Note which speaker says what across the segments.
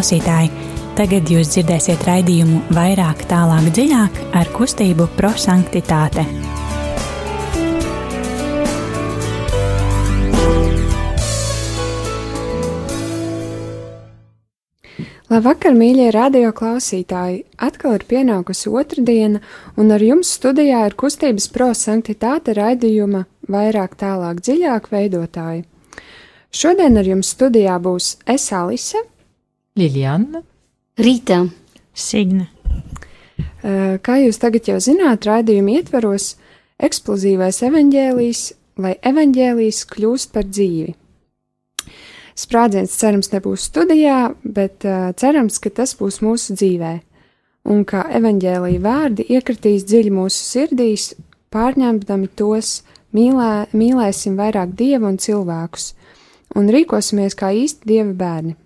Speaker 1: Klausītāji, tagad jūs dzirdēsiet raidījumu vairāk, tālāk, dziļāk ar kustību prosanktitāte.
Speaker 2: Labvakar, mīļie radio klausītāji! Atkal ir pienākusi otrdiena, un ar jums studijā ir kustības prosanktitāte raidījuma vairāk, tālāk, dziļāk veidotāji. Šodien ar jums studijā būs Es Alise,
Speaker 3: Liljana,
Speaker 4: Rīta,
Speaker 1: Signe.
Speaker 2: Eh, Kā jūs tagad jau zināt, raidījuma ietveros eksplozīvais evaņģēlijs, lai evaņģēlijs kļūst par dzīvi. Sprādziens cerams nebūs studijā, bet cerams, ka tas būs mūsu dzīvē, un ka evaņģēlīja vārdi iekritīs dziļi mūsu sirdīs, pārņemdami tos, mīlē, mīlēsim vairāk dievu un cilvēkus, un rīkosimies kā īsti dieva bērni.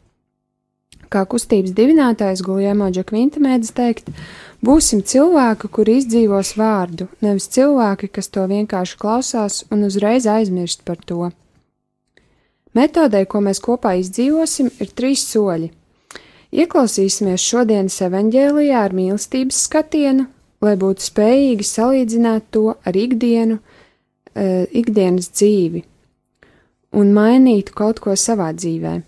Speaker 2: Kā kustības dibinātājs Guljēmo Džekvinta mēdz teikt, būsim cilvēki, kuri izdzīvos vārdu, nevis cilvēki, kas to vienkārši klausās un uzreiz aizmirst par to. Metodē, ko mēs kopā izdzīvosim, ir trīs soļi. Ieklausīsimies šodienas evaņģēlijā ar mīlestības skatienu, lai būtu spējīgi salīdzināt to ar ikdienu, uh, ikdienas dzīvi un mainītu kaut ko savā dzīvē.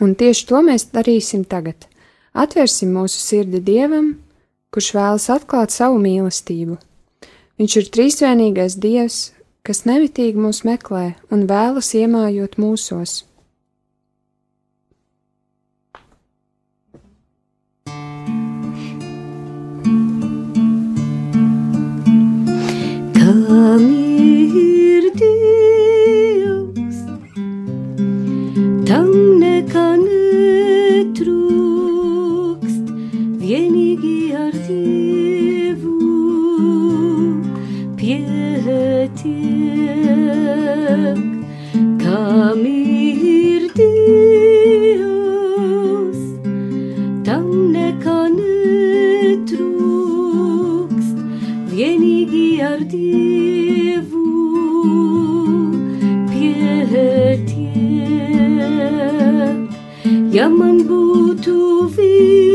Speaker 2: Un tieši to mēs darīsim tagad. Atvērsim mūsu sirdi Dievam, kurš vēlas atklāt savu mīlestību. Viņš ir trīsvienīgais Dievs, kas nemitīgi mūs meklē un vēlas iemājot mūsos.
Speaker 4: kam Kam ir Dievs, tam nekā netrūkst, vienīgi ar Dievu pietiek. Ja man būtu viss,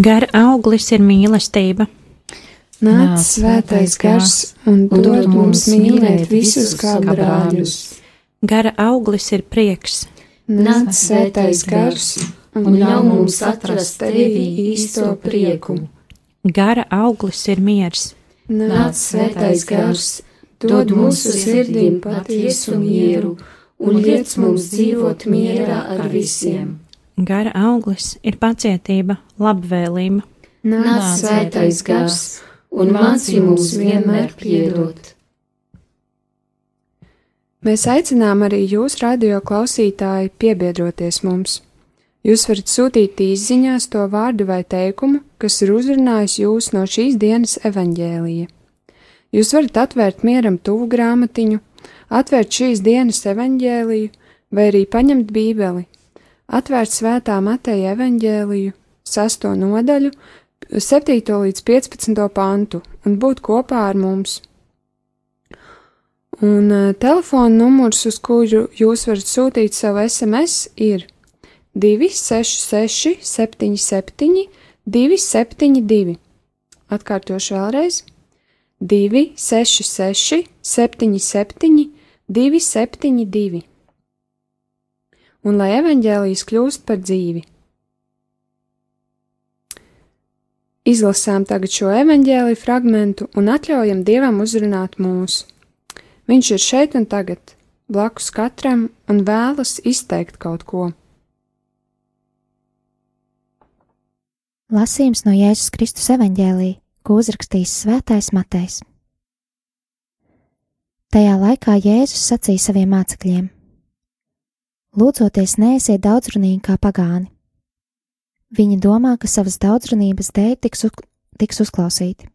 Speaker 1: Gara auglis ir mīlestība.
Speaker 2: Nāc, svētais gars, un dod mums mīlēt visus kā brāļus.
Speaker 1: Gara auglis ir prieks.
Speaker 2: Nāc svētais gars un ļauj mums atrast tevī īsto prieku.
Speaker 1: Gara auglis ir miers.
Speaker 2: Nāc svētais gars, dod mūsu sirdīm patiesu mieru un liec mums dzīvot mierā ar visiem.
Speaker 1: Gara auglis ir pacietība, labvēlība.
Speaker 2: Nāc svētais gars un māci mums vienmēr piedot. Mēs aicinām arī jūs, radio klausītāji, piebiedroties mums. Jūs varat sūtīt īsiņās to vārdu vai teikumu, kas ir uzrunājis jūs no šīs dienas evaņģēlīja. Jūs varat atvērt mieram tuvu grāmatiņu, atvērt šīs dienas evaņģēliju, vai arī paņemt bībeli, atvērt svētā Mateja evaņģēliju, sesto nodaļu, 7. līdz 15. pantu un būt kopā ar mums. Un uh, telefona numurs, uz kuru jūs varat sūtīt savu SMS, ir 266, 77, 272. Atkārtošu vēlreiz 266, 77, 272. Un lai evaņģēlijas kļūst par dzīvi. Izlasām tagad šo evaņģēliju fragmentu un atļaujam Dievam uzrunāt mūs. Viņš ir šeit un tagad, blakus katram, un vēlas izteikt kaut ko.
Speaker 3: Lasījums no Jēzus Kristus evaņģēlī, ko uzrakstījis Svētais Matejs. Tajā laikā Jēzus sacīja saviem mācekļiem: Lūdzoties, neesiet daudzrunīgi kā pagāni. Viņi domā, ka savas daudzrunības dēļ tiks, uz, tiks uzklausīti.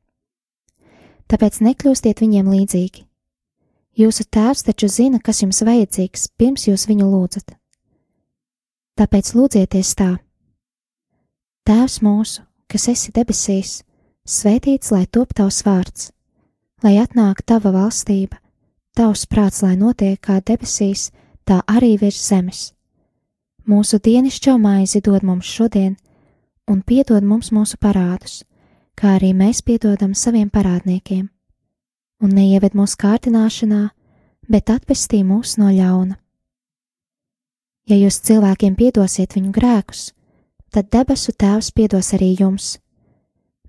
Speaker 3: Tāpēc nekļūstiet viņiem līdzīgi. Jūsu tēvs taču zina, kas jums vajadzīgs, pirms jūs viņu lūdzat. Tāpēc lūdzieties tā: Tēvs mūsu, kas esi debesīs, svētīts lai top tavs vārds, lai atnāk tava valstība, tavs prāts, lai notiek kā debesīs, tā arī virs zemes. Mūsu dienascho maizi dod mums šodien, un piedod mums mūsu parādus, kā arī mēs piedodam saviem parādniekiem, un neieved mūsu kārdināšanā, bet atpestī mūs no ļauna. Ja jūs cilvēkiem piedosiet viņu grēkus, tad debesu Tēvs piedos arī jums,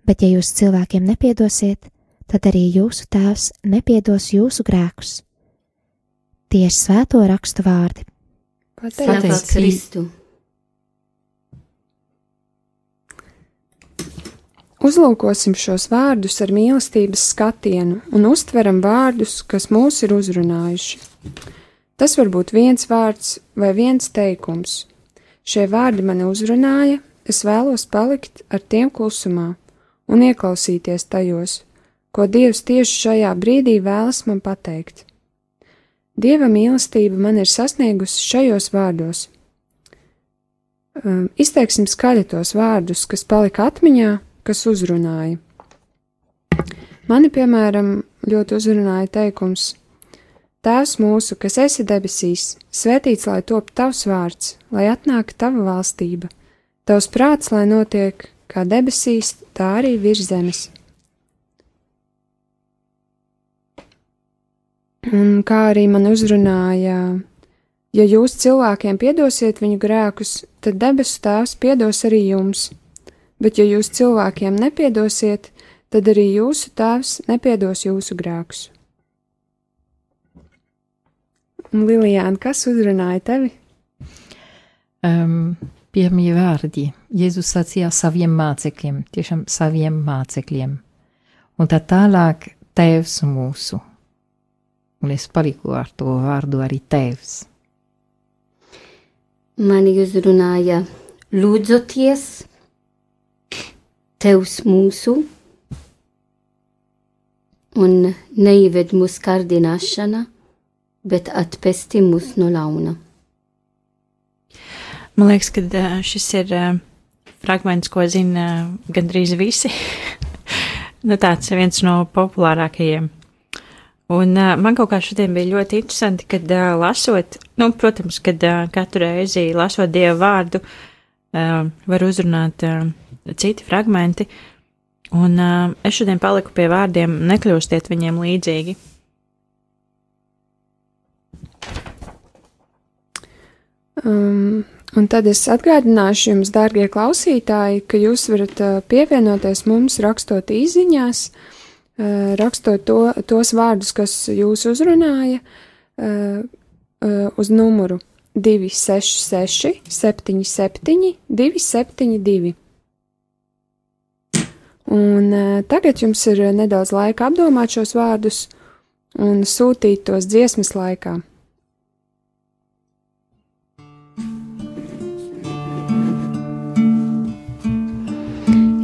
Speaker 3: bet ja jūs cilvēkiem nepiedosiet, tad arī jūsu Tēvs nepiedos jūsu grēkus. Tie ir svēto rakstu vārdi.
Speaker 4: Svētais Kristu.
Speaker 2: Uzlūkosim šos vārdus ar mīlestības skatienu un uztveram vārdus, kas mūs ir uzrunājuši. Tas var būt viens vārds vai viens teikums. Šie vārdi mani uzrunāja, es vēlos palikt ar tiem klusumā un ieklausīties tajos, ko Dievs tieši šajā brīdī vēlas man pateikt. Dieva mīlestība man ir sasniegusi šajos vārdos. Um, izteiksim skaļi tos vārdus, kas palika atmiņā, kas uzrunāja. Mani, piemēram, ļoti uzrunāja teikums: Tēvs mūsu, kas esi debesīs, svētīts lai top tavs vārds, lai atnāk tava valstība, tavs prāts, lai notiek kā debesīs, tā arī virs zemes. Un kā arī man uzrunāja, ja jūs cilvēkiem piedosiet viņu grēkus, tad debesu tēvs piedos arī jums, bet ja jūs cilvēkiem nepiedosiet, tad arī jūsu tēvs nepiedos jūsu grēkus. Lilijāna, kas uzrunāja tevi?
Speaker 5: Um, pirmie vārdi. Jēzus sacīja saviem mācekļiem, tiešām saviem mācekļiem. Un tā tālāk tēvs mūsu. Un es paliku ar to vārdu arī tēvs.
Speaker 4: Mani uzrunāja lūdzoties, tevs mūsu, un neieved mūsu kārdināšana, bet atpesti mūs no launa.
Speaker 1: Man liekas, ka šis ir fragments, ko zina gandrīz visi. nu, tāds viens no populārākajiem. Un uh, man kaut kā šodien bija ļoti interesanti, kad uh, lasot, nu, protams, kad uh, katru reizi lasot Dievu vārdu, uh, var uzrunāt uh, citi fragmenti, un uh, es šodien paliku pie vārdiem: nekļūstiet viņiem līdzīgi.
Speaker 2: Um, un tad es atgādināšu jums, dārgie klausītāji, ka jūs varat uh, pievienoties mums, rakstot īsiņās, uh, rakstot to, tos vārdus, kas jūs uzrunāja, uh, uz numuru 266, 77, 272. Un uh, tagad jums ir nedaudz laika apdomāt šos vārdus un sūtīt tos dziesmas laikā.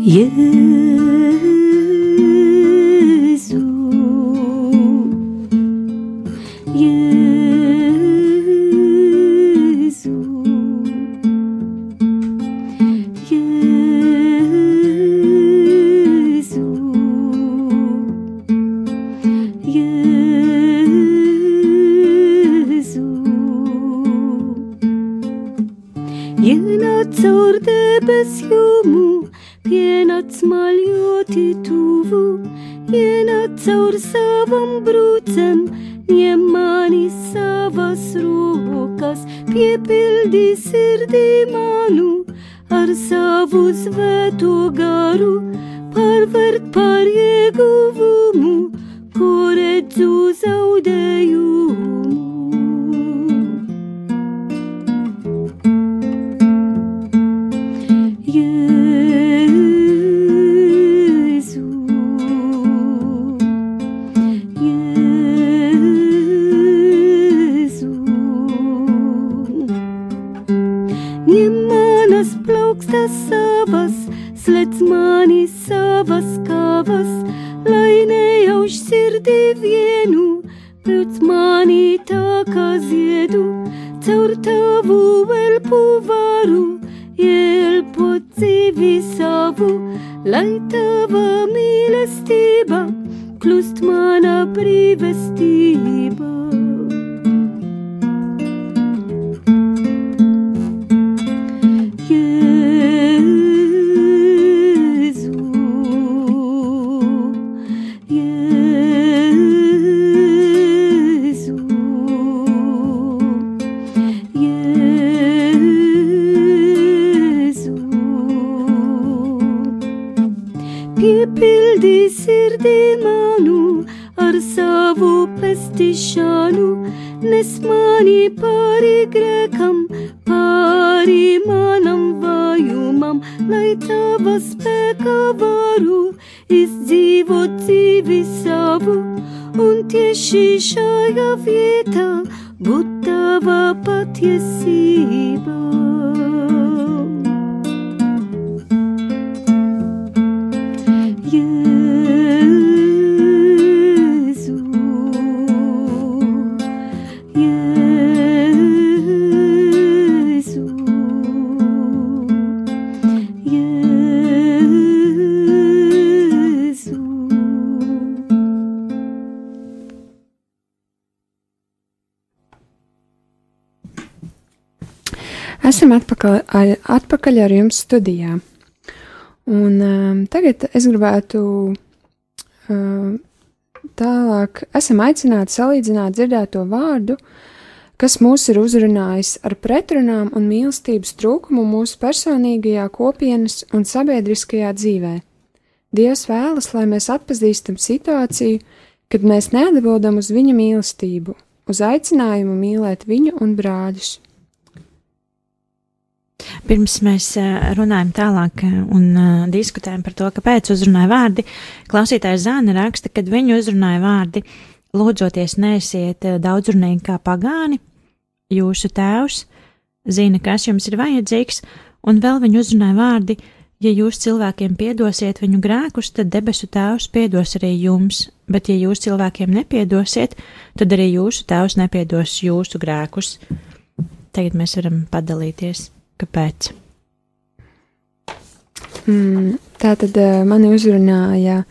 Speaker 4: Jezu, plust mă privesti.
Speaker 2: Esam atpakaļ, atpakaļ ar jums studijā. Un um, tagad es gribētu um, tālāk, esam aicināti salīdzināt dzirdēto vārdu, kas mūs ir uzrunājis ar pretrunām un mīlestības trūkumu mūsu personīgajā kopienas un sabiedriskajā dzīvē. Dievs vēlas, lai mēs atpazīstam situāciju, kad mēs neatbildam uz viņa mīlestību, uz aicinājumu mīlēt viņu un brāļus.
Speaker 1: Pirms mēs eh, runājam tālāk eh, un uh, diskutējam par to, kāpēc uzrunāja vārdi, klausītājs Zāne raksta, kad viņu uzrunāja vārdi, lūdzoties neesiet eh, daudzrunīgi kā pagāni, jūsu tēvs zina, kas jums ir vajadzīgs, un vēl viņu uzrunāja vārdi, ja jūs cilvēkiem piedosiet viņu grēkus, tad debesu tēvs piedos arī jums, bet ja jūs cilvēkiem nepiedosiet, tad arī jūsu tēvs nepiedos jūsu grēkus. Tagad mēs varam padalīties. Kāpēc?
Speaker 2: Mm, tā tad uh, mani uzrunāja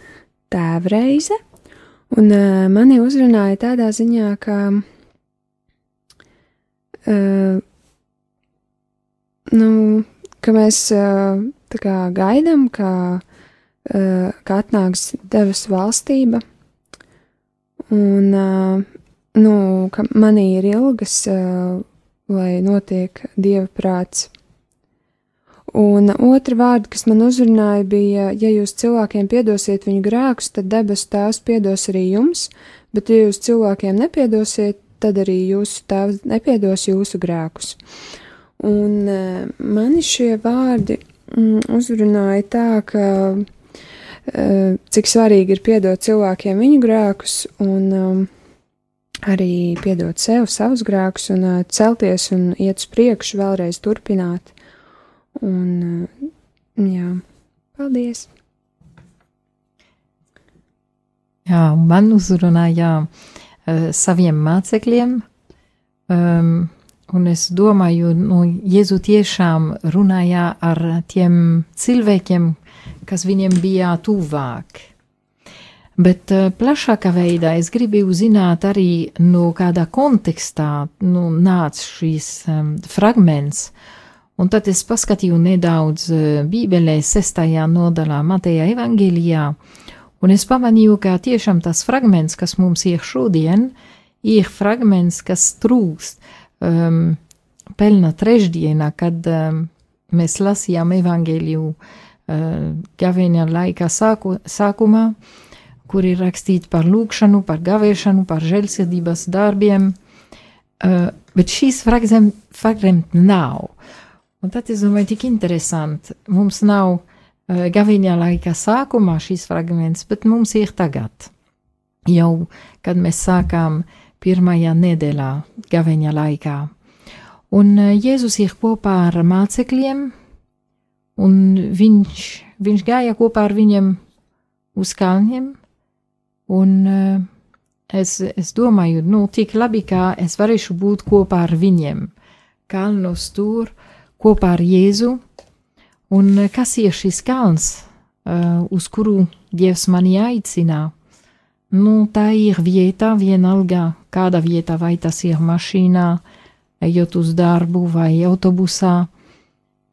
Speaker 2: tēvreize, un uh, mani uzrunāja tādā ziņā, ka uh, nu, ka mēs tā kā gaidām, ka, ka atnāks debesu valstība, un nu, ka manī ir ilgas, lai notiek dieva prāts. Un otra vārda, kas man uzrunāja, bija, ja jūs cilvēkiem piedosiet viņu grēkus, tad debesu tēvs piedos arī jums, bet ja jūs cilvēkiem nepiedosiet, tad arī jūsu tēvs nepiedos jūsu grēkus. Un uh, mani šie vārdi mm, uzrunāja tā, ka uh, cik svarīgi ir piedot cilvēkiem viņu grēkus un um, arī piedot sev savus grēkus un uh, celties un iet uz priekšu, vēlreiz turpināt. Un, jā, paldies!
Speaker 5: Jā, man uzrunāja saviem mācekļiem, um, un es domāju, nu, Jēzu tiešām runāja ar tiem cilvēkiem, kas viņiem bija tuvāk. Bet uh, plašākā veidā es gribēju zināt arī, no kādā kontekstā nu, nāca šīs um, fragments, uh, Un tad es paskatīju nedaudz eh, Bībelē, sestajā nodaļā, Mateja evangelijā, un es pamanīju, ka tiešām tas fragments, kas mums ir šodien, ir fragments, kas trūkst um, pelna trešdienā, kad um, mēs lasījām evangeliju uh, gavēņa laika sāku, sākumā, kur ir rakstīts par lūkšanu, par gavēšanu, par žēlsirdības darbiem, uh, bet šīs fragments nav. Un tad es domāju, tik interesanti. Mums nav uh, gaviņā laika sākumā šīs fragments, bet mums ir tagad. Jau, kad mēs sākām pirmajā nedēļā gaviņā laikā. Un uh, Jēzus ir kopā ar mācekļiem, un viņš, viņš gāja kopā ar viņiem uz kalniem, un uh, es, es domāju, nu, tik labi, kā es varēšu būt kopā ar viņiem. Kalnos tur, uh, kopā ar Jēzu. Un eh, kas ir šis kalns, uh, uz kuru Dievs mani aicina? Nu, tā ir vieta, vienalga, kāda vieta, vai tas ir mašīnā, ejot uz darbu vai autobusā,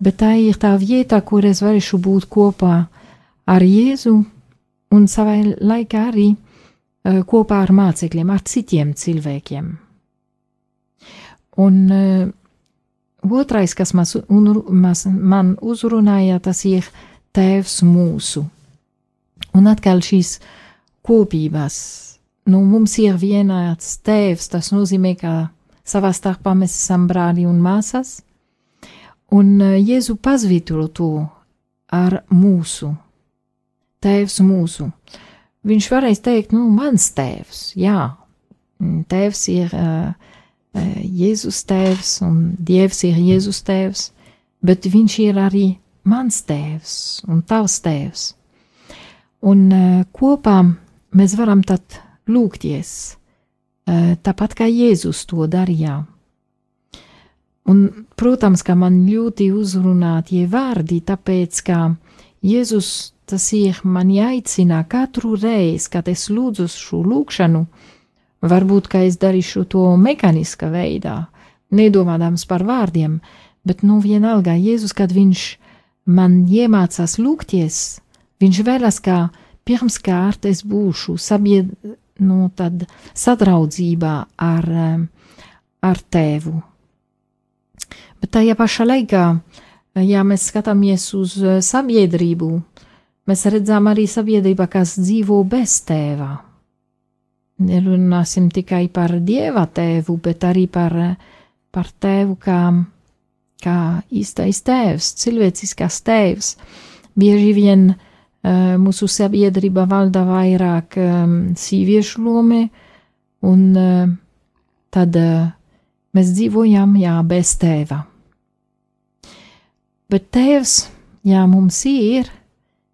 Speaker 5: bet tā ir tā vieta, kur es varēšu būt kopā ar Jēzu un savai laikā arī uh, kopā ar mācekļiem, ar citiem cilvēkiem. Un Otrais, kas mas, un, mas, man uzrunāja, tas ir Tēvs mūsu. Un atkal šīs kopības. Nu, mums ir vienāds tēvs, tas nozīmē, ka savā starpā mēs esam brāļi un māsas, un eh, Jēzu pazvitro to ar mūsu, tēvs mūsu. Viņš varēs teikt, nu, mans tēvs, jā, tēvs ir uh, Jēzus tēvs un Dievs ir Jēzus tēvs, bet viņš ir arī mans tēvs un tavs tēvs. Un kopā mēs varam tad lūgties, tāpat kā Jēzus to darīja. Un, protams, ka man ļoti uzrunā tie vārdi, tāpēc, ka Jēzus tas ir mani aicina katru reizi, kad es lūdzu šo lūgšanu, Varbūt, ka es darīšu to mehāniskā veidā, nedomādams par vārdiem, bet nu vienalga Jēzus, kad viņš man iemācās lūgties, viņš vēlas, ka pirmskārt es būšu sabied, nu, sadraudzībā ar, ar tēvu. Bet tajā pašā laikā, ja mēs skatāmies uz sabiedrību, mēs redzam arī sabiedrību, kas dzīvo bez tēva nerunāsim tikai par dieva tēvu, bet arī par, par tēvu kā, kā īstais tēvs, cilvēciskās tēvs. Bieži vien uh, mūsu sabiedrība valda vairāk um, sīviešu lome, un uh, tad uh, mēs dzīvojam, jā, bez tēva. Bet tēvs, jā, mums ir,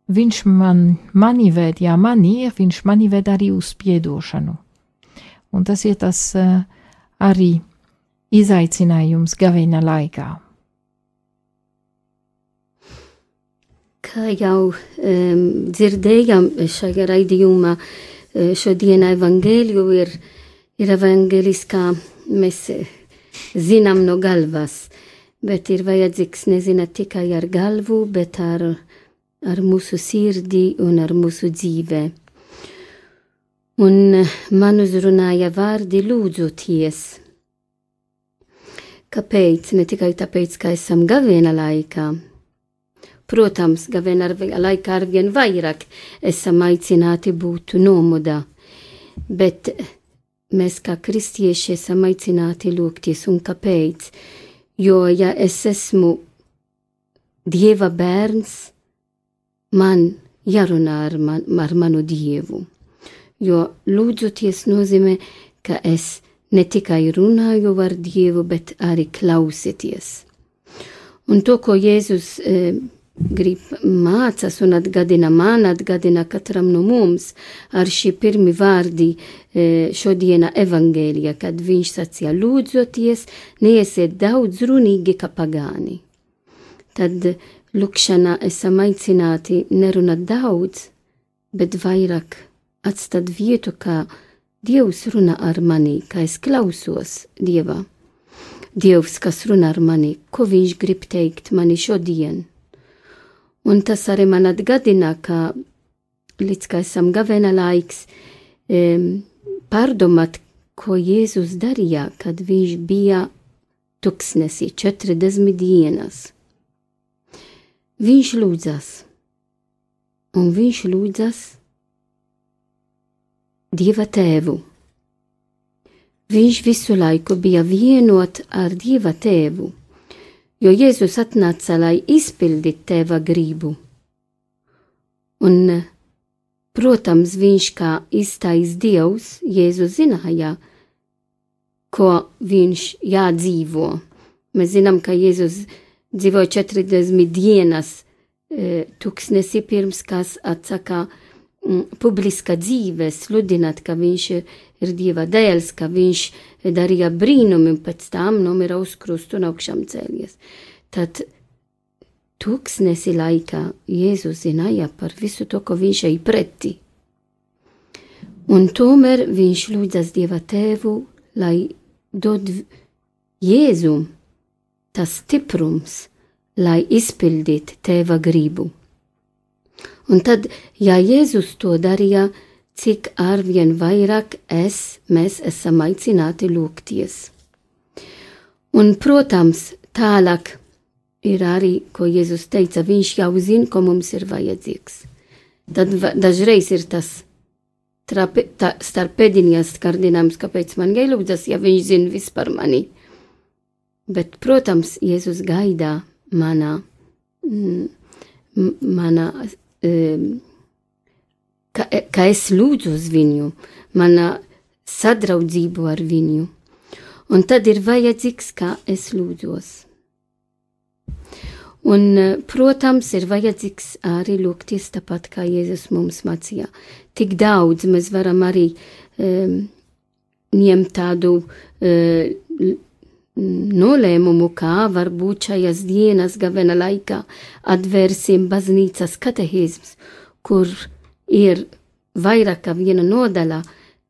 Speaker 5: viņš man, mani ved, jā, man ir, viņš mani ved arī uz piedošanu. Un tas ir tas uh, arī izaicinājums gaveņa laikā.
Speaker 4: Kā jau um, dzirdējām šajā raidījumā, šodien evangēliju ir, ir evangeliskā, mēs zinām no galvas, bet ir vajadzīgs nezina tikai ar galvu, bet ar, ar mūsu sirdī un ar mūsu dzīvē. Un man uzrunāja vārdi lūdzoties. Kāpēc? Ne tikai tāpēc, ka esam gaviena laikā. Protams, gaviena laikā arvien vairāk esam aicināti būt nomodā, bet mēs kā kristieši esam aicināti lūgties un kāpēc? Jo, ja es esmu Dieva bērns, man jārunā ar, man, ar manu Dievu. Jo lūdzoties nozīmē, ka es ne tikai runāju ar Dievu, bet arī klausieties. Un to, ko Jēzus e, grib mācās un atgādina man, atgādina katram no mums ar šī pirmi vārdi e, šodiena evangēlija, kad viņš sacīja lūdzoties, neiesiet daudz runīgi kā pagāni. Tad lūkšanā esam aicināti nerunāt daudz, bet vairāk atstāt vietu, kā Dievs runā ar mani, kā es klausos Dievā. Dievs, kas runā ar mani, ko viņš grib teikt mani šodien Un tas arī man atgādina, ka līdz kā esam gavena laiks, um, pārdomāt, ko Jēzus darīja, kad viņš bija tuksnesī 40 dienas. Viņš lūdzas, un viņš lūdzas Dieva tēvu. Viņš visu laiku bija vienot ar Dieva tēvu jo Jēzus atnāca, lai izpildītu tēva gribu. Un, protams, viņš kā iztais dievs, Jēzus zināja, ko viņš jādzīvo. Mēs zinām, ka Jēzus dzīvoja 40 dienas e, tuksnesi pirms, kas atsaka m, publiska dzīve, sludināt, ka viņš ir Dieva dēls, ka viņš darīja brīnumi un pēc tam nomira uz krustu un augšām cēlies. Tad tūkstnesi laikā Jēzus zināja par visu to, ko viņš ej pretī. Un tomēr viņš lūdzas Dieva tēvu, lai dod Jēzum tas stiprums, lai izpildītu tēva gribu. Un tad, ja Jēzus to darīja, cik arvien vairāk es, mēs esam aicināti lūgties. Un, protams, tālāk ir arī, ko Jēzus teica, viņš jau zina, ko mums ir vajadzīgs. Tad dažreiz ir tas starp pēdiņās kārdinājums, kāpēc man jālūdzas, ja viņš zina viss par mani. Bet, protams, Jēzus gaidā manā, manā, um, ka, ka es lūdzu uz viņu, manā sadraudzību ar viņu, un tad ir vajadzīgs, kā es lūdzos. Un, protams, ir vajadzīgs arī lūgties tāpat, kā Jēzus mums mācīja. Tik daudz mēs varam arī um, ņemt tādu uh, nolēmumu, kā varbūt šajās dienas gavena laikā atvērsim baznīcas katehizms, kur ir vairāk kā viena nodaļa,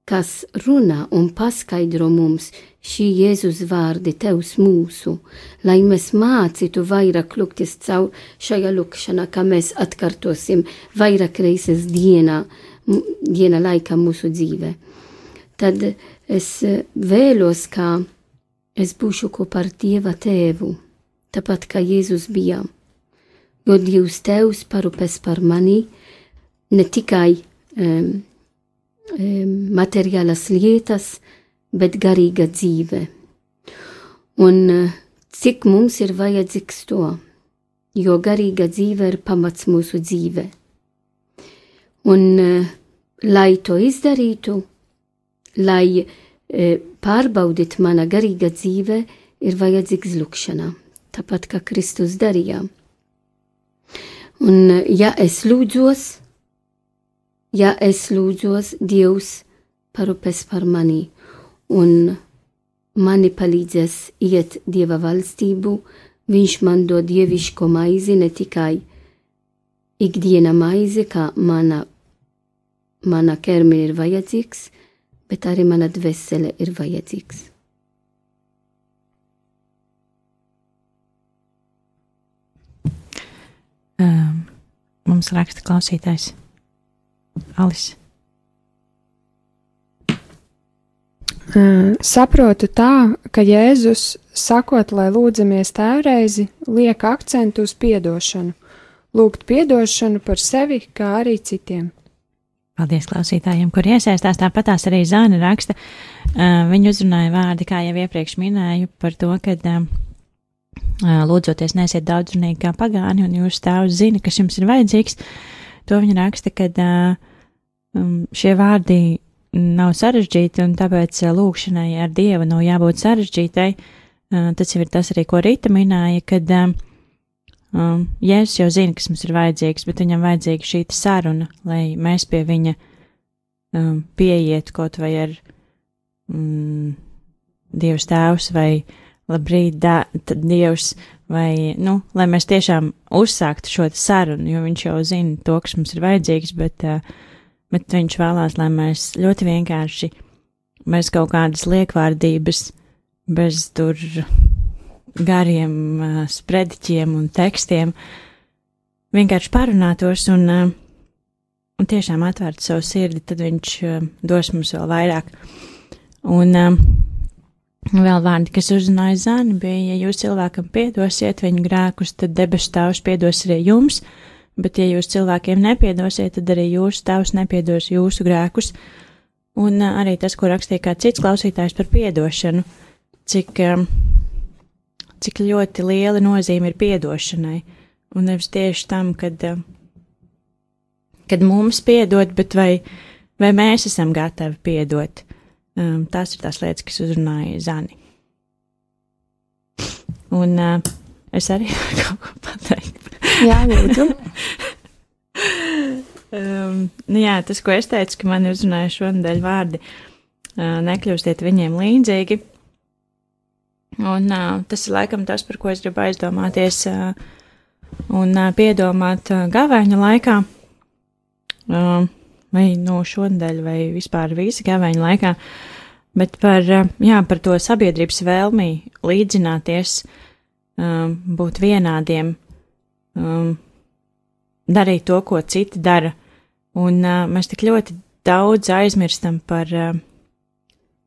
Speaker 4: kas runā un paskaidro mums šī Jēzus vārdi tevs mūsu, lai mēs mācītu vairāk lūgties caur šajā lūkšanā, kā mēs atkārtosim vairāk reizes dienā, diena laikā mūsu dzīvē. Tad es vēlos, ka es būšu kopā ar Dieva tēvu, tāpat kā Jēzus bija, jo Dievs tevs parūpēs par mani, ne tikai um, um, materiālas lietas, bet garīga dzīve. Un uh, cik mums ir vajadzīgs to, jo garīga dzīve ir pamats mūsu dzīve. Un, uh, lai to izdarītu, lai pārbaudītu mana garīga dzīve, ir vajadzīgs lūkšana, tāpat kā Kristus darīja. Un, ja es lūdzos, ja es lūdzos, Dievs parūpēs par mani. Un mani palīdzēs iet Dieva valstību, Viņš man dod dievišķo maizi ne tikai ikdiena maize, kā mana, mana ķermeņa ir vajadzīgs, bet arī mana dvēsele ir vajadzīgs.
Speaker 1: Um, mums raksta klausītājs Alis.
Speaker 2: Uh, saprotu tā, ka Jēzus, sakot, lai lūdzamies tēreizi, liek akcentu uz piedošanu, lūgt piedošanu par sevi, kā arī citiem.
Speaker 1: Paldies klausītājiem, kur iesaistās. Tāpatās arī Zāne raksta. Uh, viņa uzrunāja vārdi, kā jau iepriekš minēju, par to, ka uh, lūdzoties nesiet daudzrunīgi kā pagāni, un jūs tēvs zina, kas jums ir vajadzīgs. To viņa raksta, ka uh, um, šie vārdi nav sarežģīti, un tāpēc lūkšanai ar Dievu nav jābūt sarežģītai. Tas jau ir tas arī, ko Rīta minēja, kad uh, Um, Jēzus jau zina, kas mums ir vajadzīgs, bet viņam vajadzīga šī saruna, lai mēs pie viņa um, pieietu kaut vai ar mm, Dievs tēvs vai labrīt, da, Dievs, vai, nu, lai mēs tiešām uzsāktu šo sarunu, jo viņš jau zina to, kas mums ir vajadzīgs, bet, uh, bet viņš vēlās, lai mēs ļoti vienkārši, bez kaut kādas liekvārdības, bez tur gariem uh, sprediķiem un tekstiem, vienkārši parunātos un, uh, un tiešām atvērtu savu sirdi, tad viņš uh, dos mums vēl vairāk. Un uh, vēl vārdi, kas uzrunāja Zani, bija, ja jūs cilvēkam piedosiet viņu grēkus, tad debesu tēvs piedos arī jums, bet ja jūs cilvēkiem nepiedosiet, tad arī jūsu tēvs nepiedos jūsu grēkus. Un arī tas, ko rakstīja kāds cits klausītājs par piedošanu, cik uh, cik ļoti liela nozīme ir piedošanai, un nevis tieši tam, kad, eh, kad mums piedod, bet vai, vai mēs esam gatavi piedot. Um, tās ir tās lietas, kas uzrunāja Zani. Un uh, es arī kaut ko pateiktu.
Speaker 2: jā, lūdzu.
Speaker 1: um, nu jā, tas, ko es teicu, ka man uzrunāja šonadēļ vārdi, uh, nekļūstiet viņiem līdzīgi Un uh, tas ir laikam tas, par ko es gribu aizdomāties uh, un uh, piedomāt uh, gavēņa laikā, uh, vai no šonadēļ, vai vispār visi gavēņa laikā, bet par, uh, jā, par to sabiedrības vēlmī līdzināties, um, būt vienādiem, um, darīt to, ko citi dara. Un uh, mēs tik ļoti daudz aizmirstam par, uh,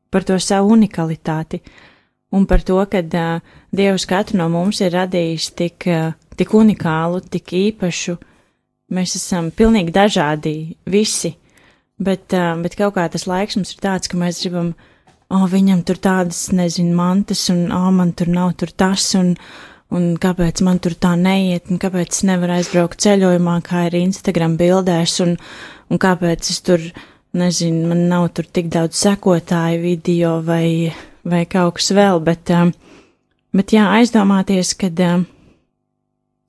Speaker 1: par to savu unikalitāti. Uh, un par to, ka uh, Dievs katru no mums ir radījis tik, uh, tik unikālu, tik īpašu. Mēs esam pilnīgi dažādi, visi, bet, uh, bet kaut kā tas laiks mums ir tāds, ka mēs gribam, oh, viņam tur tādas, nezinu, mantas, un, oh, man tur nav tur tas, un, un kāpēc man tur tā neiet, un kāpēc es nevaru aizbraukt ceļojumā, kā ir Instagram bildēs, un, un kāpēc es tur, nezinu, man nav tur tik daudz sekotāju video vai vai kaut kas vēl, bet, um, bet jā, aizdomāties, ka um,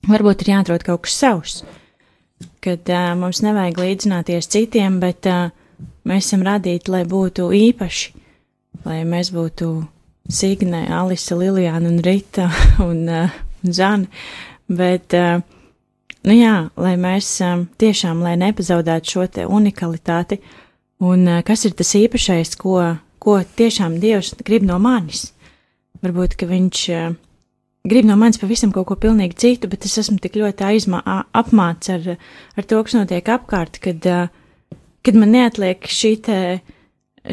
Speaker 1: varbūt ir jāatrod kaut kas savs, kad uh, mums nevajag līdzināties citiem, bet mēs esam radīti, lai būtu īpaši, lai mēs būtu Signe, Alisa, Lilijāna un Rita un uh, Zana, bet, uh, nu jā, lai mēs um, tiešām, lai nepazaudētu šo te unikalitāti, un uh, kas ir tas īpašais, ko ko tiešām Dievs grib no manis. Varbūt, ka viņš uh, grib no manis pavisam kaut ko pilnīgi citu, bet es esmu tik ļoti aizmā, apmāts ar, ar to, kas notiek apkārt, kad, uh, kad man neatliek šī te,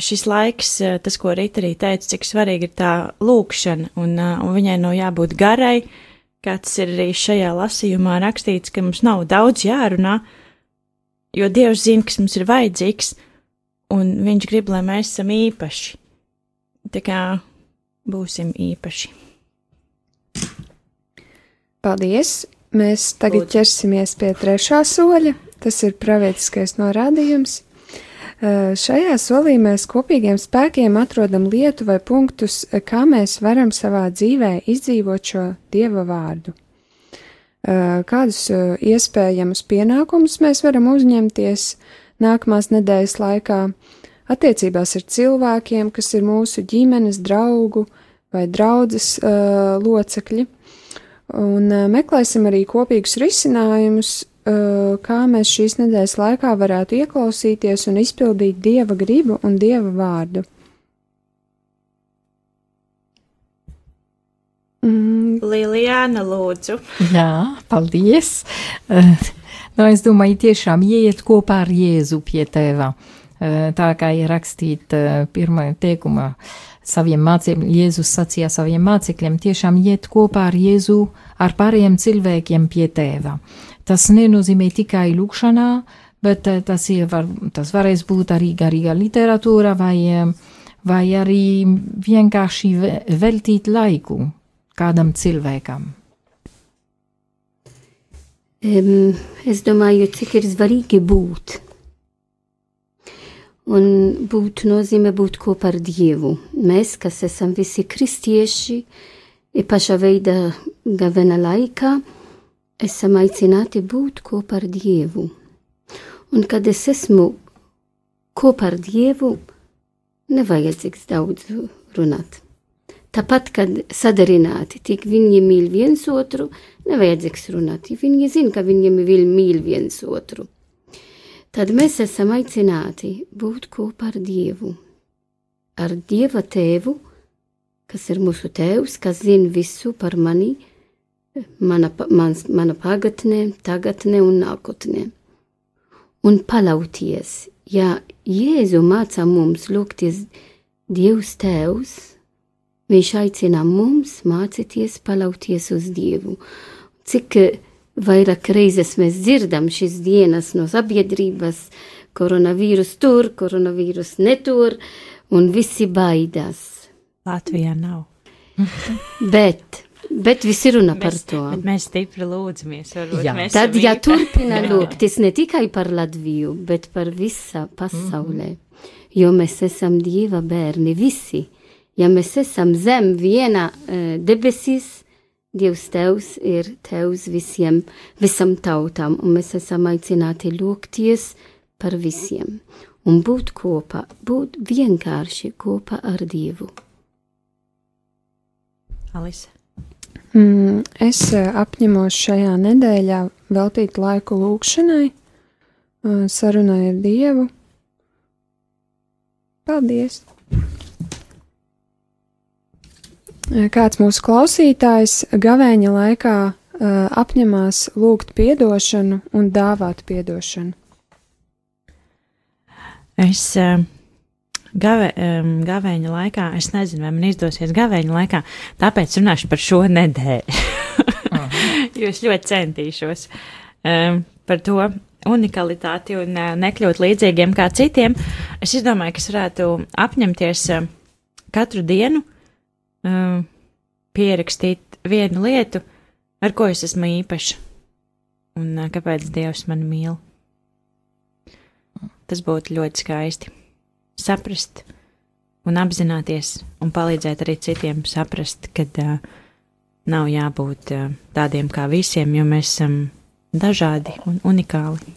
Speaker 1: šis laiks, uh, tas, ko Rīta arī teica, cik svarīgi ir tā lūkšana, un, un viņai nav jābūt garai, kā tas ir arī šajā lasījumā rakstīts, ka mums nav daudz jārunā, jo Dievs zina, kas mums ir vajadzīgs, un viņš grib, lai mēs esam īpaši. Tā kā būsim īpaši.
Speaker 2: Paldies! Mēs tagad
Speaker 1: Lūdzu.
Speaker 2: ķersimies pie trešā soļa. Tas ir pravietiskais norādījums. Šajā solī mēs kopīgiem spēkiem atrodam lietu vai punktus, kā mēs varam savā dzīvē izdzīvot šo dieva vārdu. Kādus iespējamus pienākumus mēs varam uzņemties, uh, nākamās nedēļas laikā, attiecībās ar cilvēkiem, kas ir mūsu ģimenes draugu vai draudzes uh, locekļi, un uh, meklēsim arī kopīgus risinājumus, uh, kā mēs šīs nedēļas laikā varētu ieklausīties un izpildīt Dieva gribu un Dieva vārdu. Mm,
Speaker 1: Lilijāna, lūdzu.
Speaker 5: Jā, paldies. Nu, es domāju, tiešām ieiet kopā ar Jēzu pie tēva. Uh, tā kā ir rakstīt uh, pirmā teikumā saviem mācekļiem, Jēzus sacīja saviem mācekļiem, tiešām iet kopā ar Jēzu, ar pārējiem cilvēkiem pie tēva. Tas nenozīmē tikai lūkšanā, bet tas, ir, var, tas varēs būt arī garīga literatūra vai, vai arī vienkārši veltīt laiku kādam cilvēkam.
Speaker 4: Um, es domāju, cik ir svarīgi būt Un būt nozīmē būt kopā ar Dievu. Mēs, kas esam visi kristieši, pašā veidā gavena laikā, esam aicināti būt kopā ar Dievu. Un kad es esmu kopā ar Dievu, nevajadzīgs daudz runāt. Tāpat, kad sadarināti, tik viņi mīl viens otru, nevajadzīgs runāt. Viņi zina, ka viņiem mīl viens otru tad mēs esam aicināti būt kopā ar Dievu, ar Dieva tēvu, kas ir mūsu tēvs, kas zina visu par mani, mana, mans, mana pagatnē, tagadnē un nākotnē. Un palauties, ja Jēzu mācā mums lūgties Dievs tēvs, viņš aicina mums mācīties palauties uz Dievu. Cik Vairāk reizes mēs dzirdam šīs dienas no sabiedrības, koronavīrus tur, koronavīrus netur, un visi baidās.
Speaker 1: Latvijā nav.
Speaker 4: bet, bet visi runā
Speaker 1: mēs,
Speaker 4: par to.
Speaker 1: Mēs stipri lūdzamies.
Speaker 4: Tad, ja turpina lūgties ne tikai par Latviju, bet par visā pasaulē, mm -hmm. jo mēs esam Dieva bērni visi. Ja mēs esam zem viena uh, debesīs, Dievs Tevs ir Tevs visiem, visam tautām, un mēs esam aicināti lūgties par visiem un būt kopā, būt vienkārši kopā ar Dievu.
Speaker 1: Alise.
Speaker 2: Mm, es eh, apņemos šajā nedēļā veltīt laiku lūkšanai, eh, sarunai ar Dievu. Paldies! Kāds mūsu klausītājs gavēņa laikā apņemās lūgt piedošanu un dāvāt piedošanu?
Speaker 1: Es gave, gavēņa laikā, es nezinu, vai man izdosies gavēņa laikā, tāpēc runāšu par šo nedēļu. jo es ļoti centīšos um, par to unikalitāti un uh, nekļūt līdzīgiem kā citiem. Es domāju, ka es varētu apņemties uh, katru dienu uh, pierakstīt vienu lietu, ar ko es esmu īpaša, un uh, kāpēc Dievs mani mīl. Tas būtu ļoti skaisti. Saprast un apzināties, un palīdzēt arī citiem saprast, ka uh, nav jābūt uh, tādiem kā visiem, jo mēs esam dažādi un unikāli.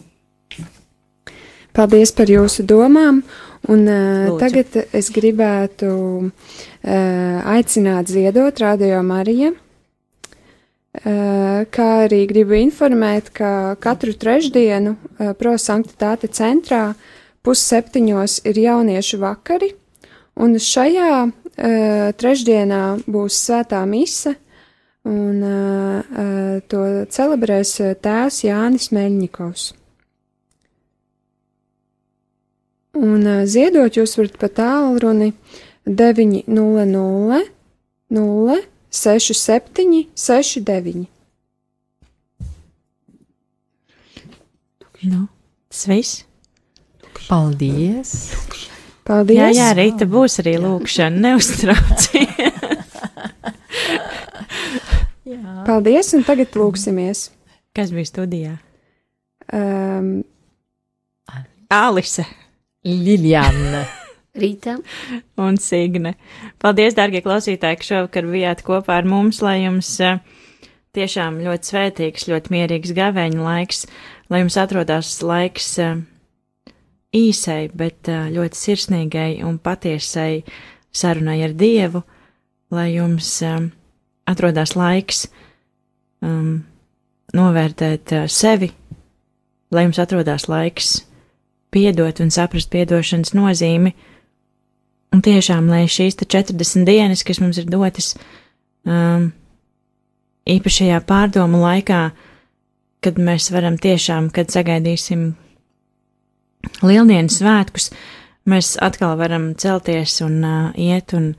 Speaker 2: Paldies par jūsu domām, un uh, tagad es gribētu uh, aicināt ziedot Radio Marija. Uh, kā arī gribu informēt, ka katru trešdienu uh, prosanktitāte centrā pusseptiņos ir jauniešu vakari, un šajā trešdienā būs svētā mise, un to celebrēs tēvs Jānis Meļņikovs. Un ziedot jūs varat pa tālruni 900 0 67 69.
Speaker 1: Nu, tas viss.
Speaker 5: Paldies!
Speaker 2: Paldies!
Speaker 1: Jā, jā, rīta būs arī lūkšana, neuztrauciet.
Speaker 2: Paldies, un tagad lūksimies.
Speaker 1: Kas bija studijā?
Speaker 2: Um,
Speaker 1: Alise.
Speaker 5: Liljana.
Speaker 4: Rīta.
Speaker 1: Un Signe. Paldies, dārgie klausītāji, ka šovakar bijāt kopā ar mums, lai jums uh, tiešām ļoti svētīgs, ļoti mierīgs gavēņa laiks, lai jums atrodās laiks uh, īsai, bet uh, ļoti sirsnīgai un patiesai sarunai ar Dievu, lai jums um, atrodās laiks um, novērtēt sevi, lai jums atrodās laiks piedot un saprast piedošanas nozīmi. Un tiešām, lai šīs 40 dienas, kas mums ir dotas, um, īpašajā pārdomu laikā, kad mēs varam tiešām, kad sagaidīsim lieldienas svētkus, mēs atkal varam celties un uh, iet un,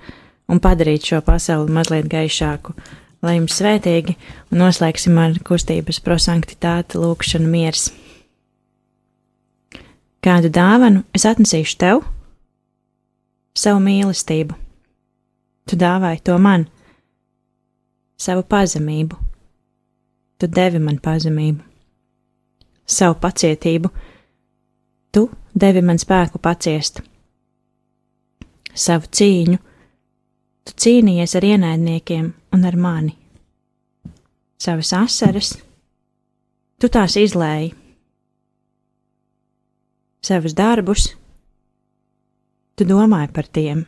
Speaker 1: un padarīt šo pasauli mazliet gaišāku. Lai jums svētīgi un noslēgsim ar kustības prosanktitāti lūkšanu miers. Kādu dāvanu es atnesīšu tev? Savu mīlestību. Tu dāvāji to man, savu pazemību. Tu devi man pazemību, savu pacietību. Tu devi man spēku paciest, savu cīņu. Tu cīnījies ar ienaidniekiem un ar mani. Savas asaras, tu tās izlēji, savus darbus, tu domāji par tiem,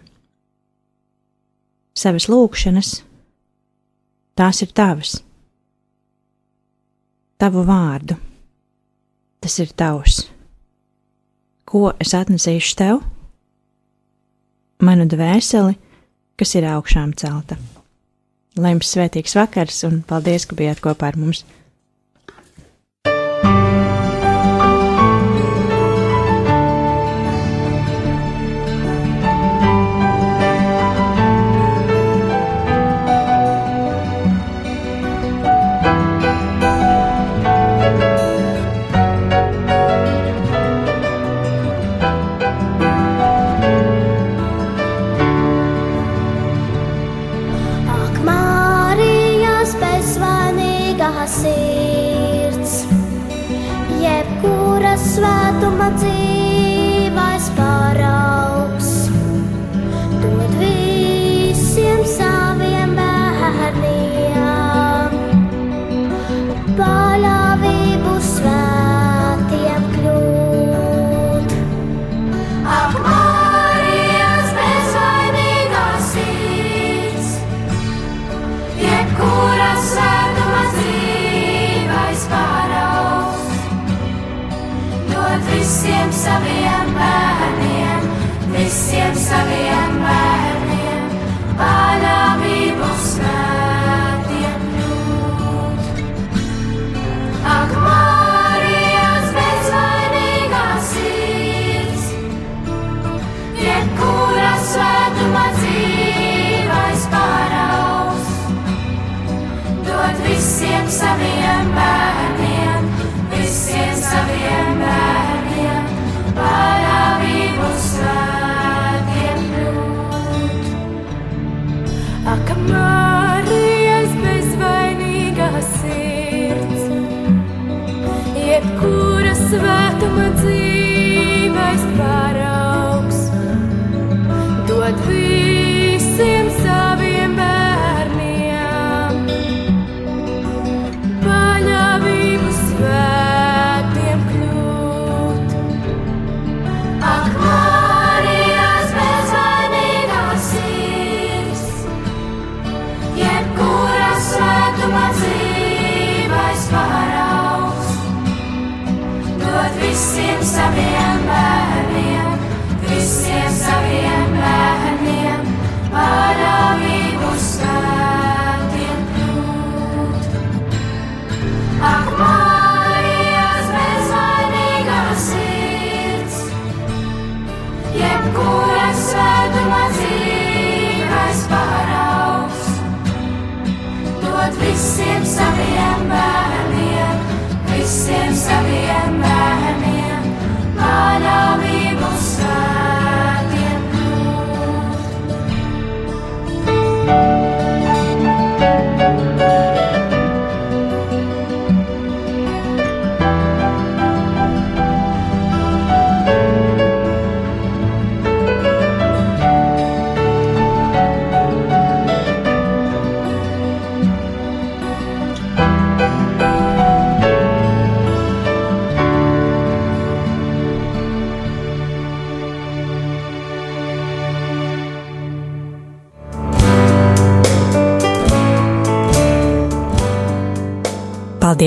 Speaker 1: savas lūkšanas tās ir tavas. Tavu vārdu, tas ir tavs. Ko es atnesīšu tev? Manu dvēseli, kas ir augšām celta. Lai jums svētīgs vakars un paldies, ka bijāt kopā ar mums!
Speaker 6: Visiem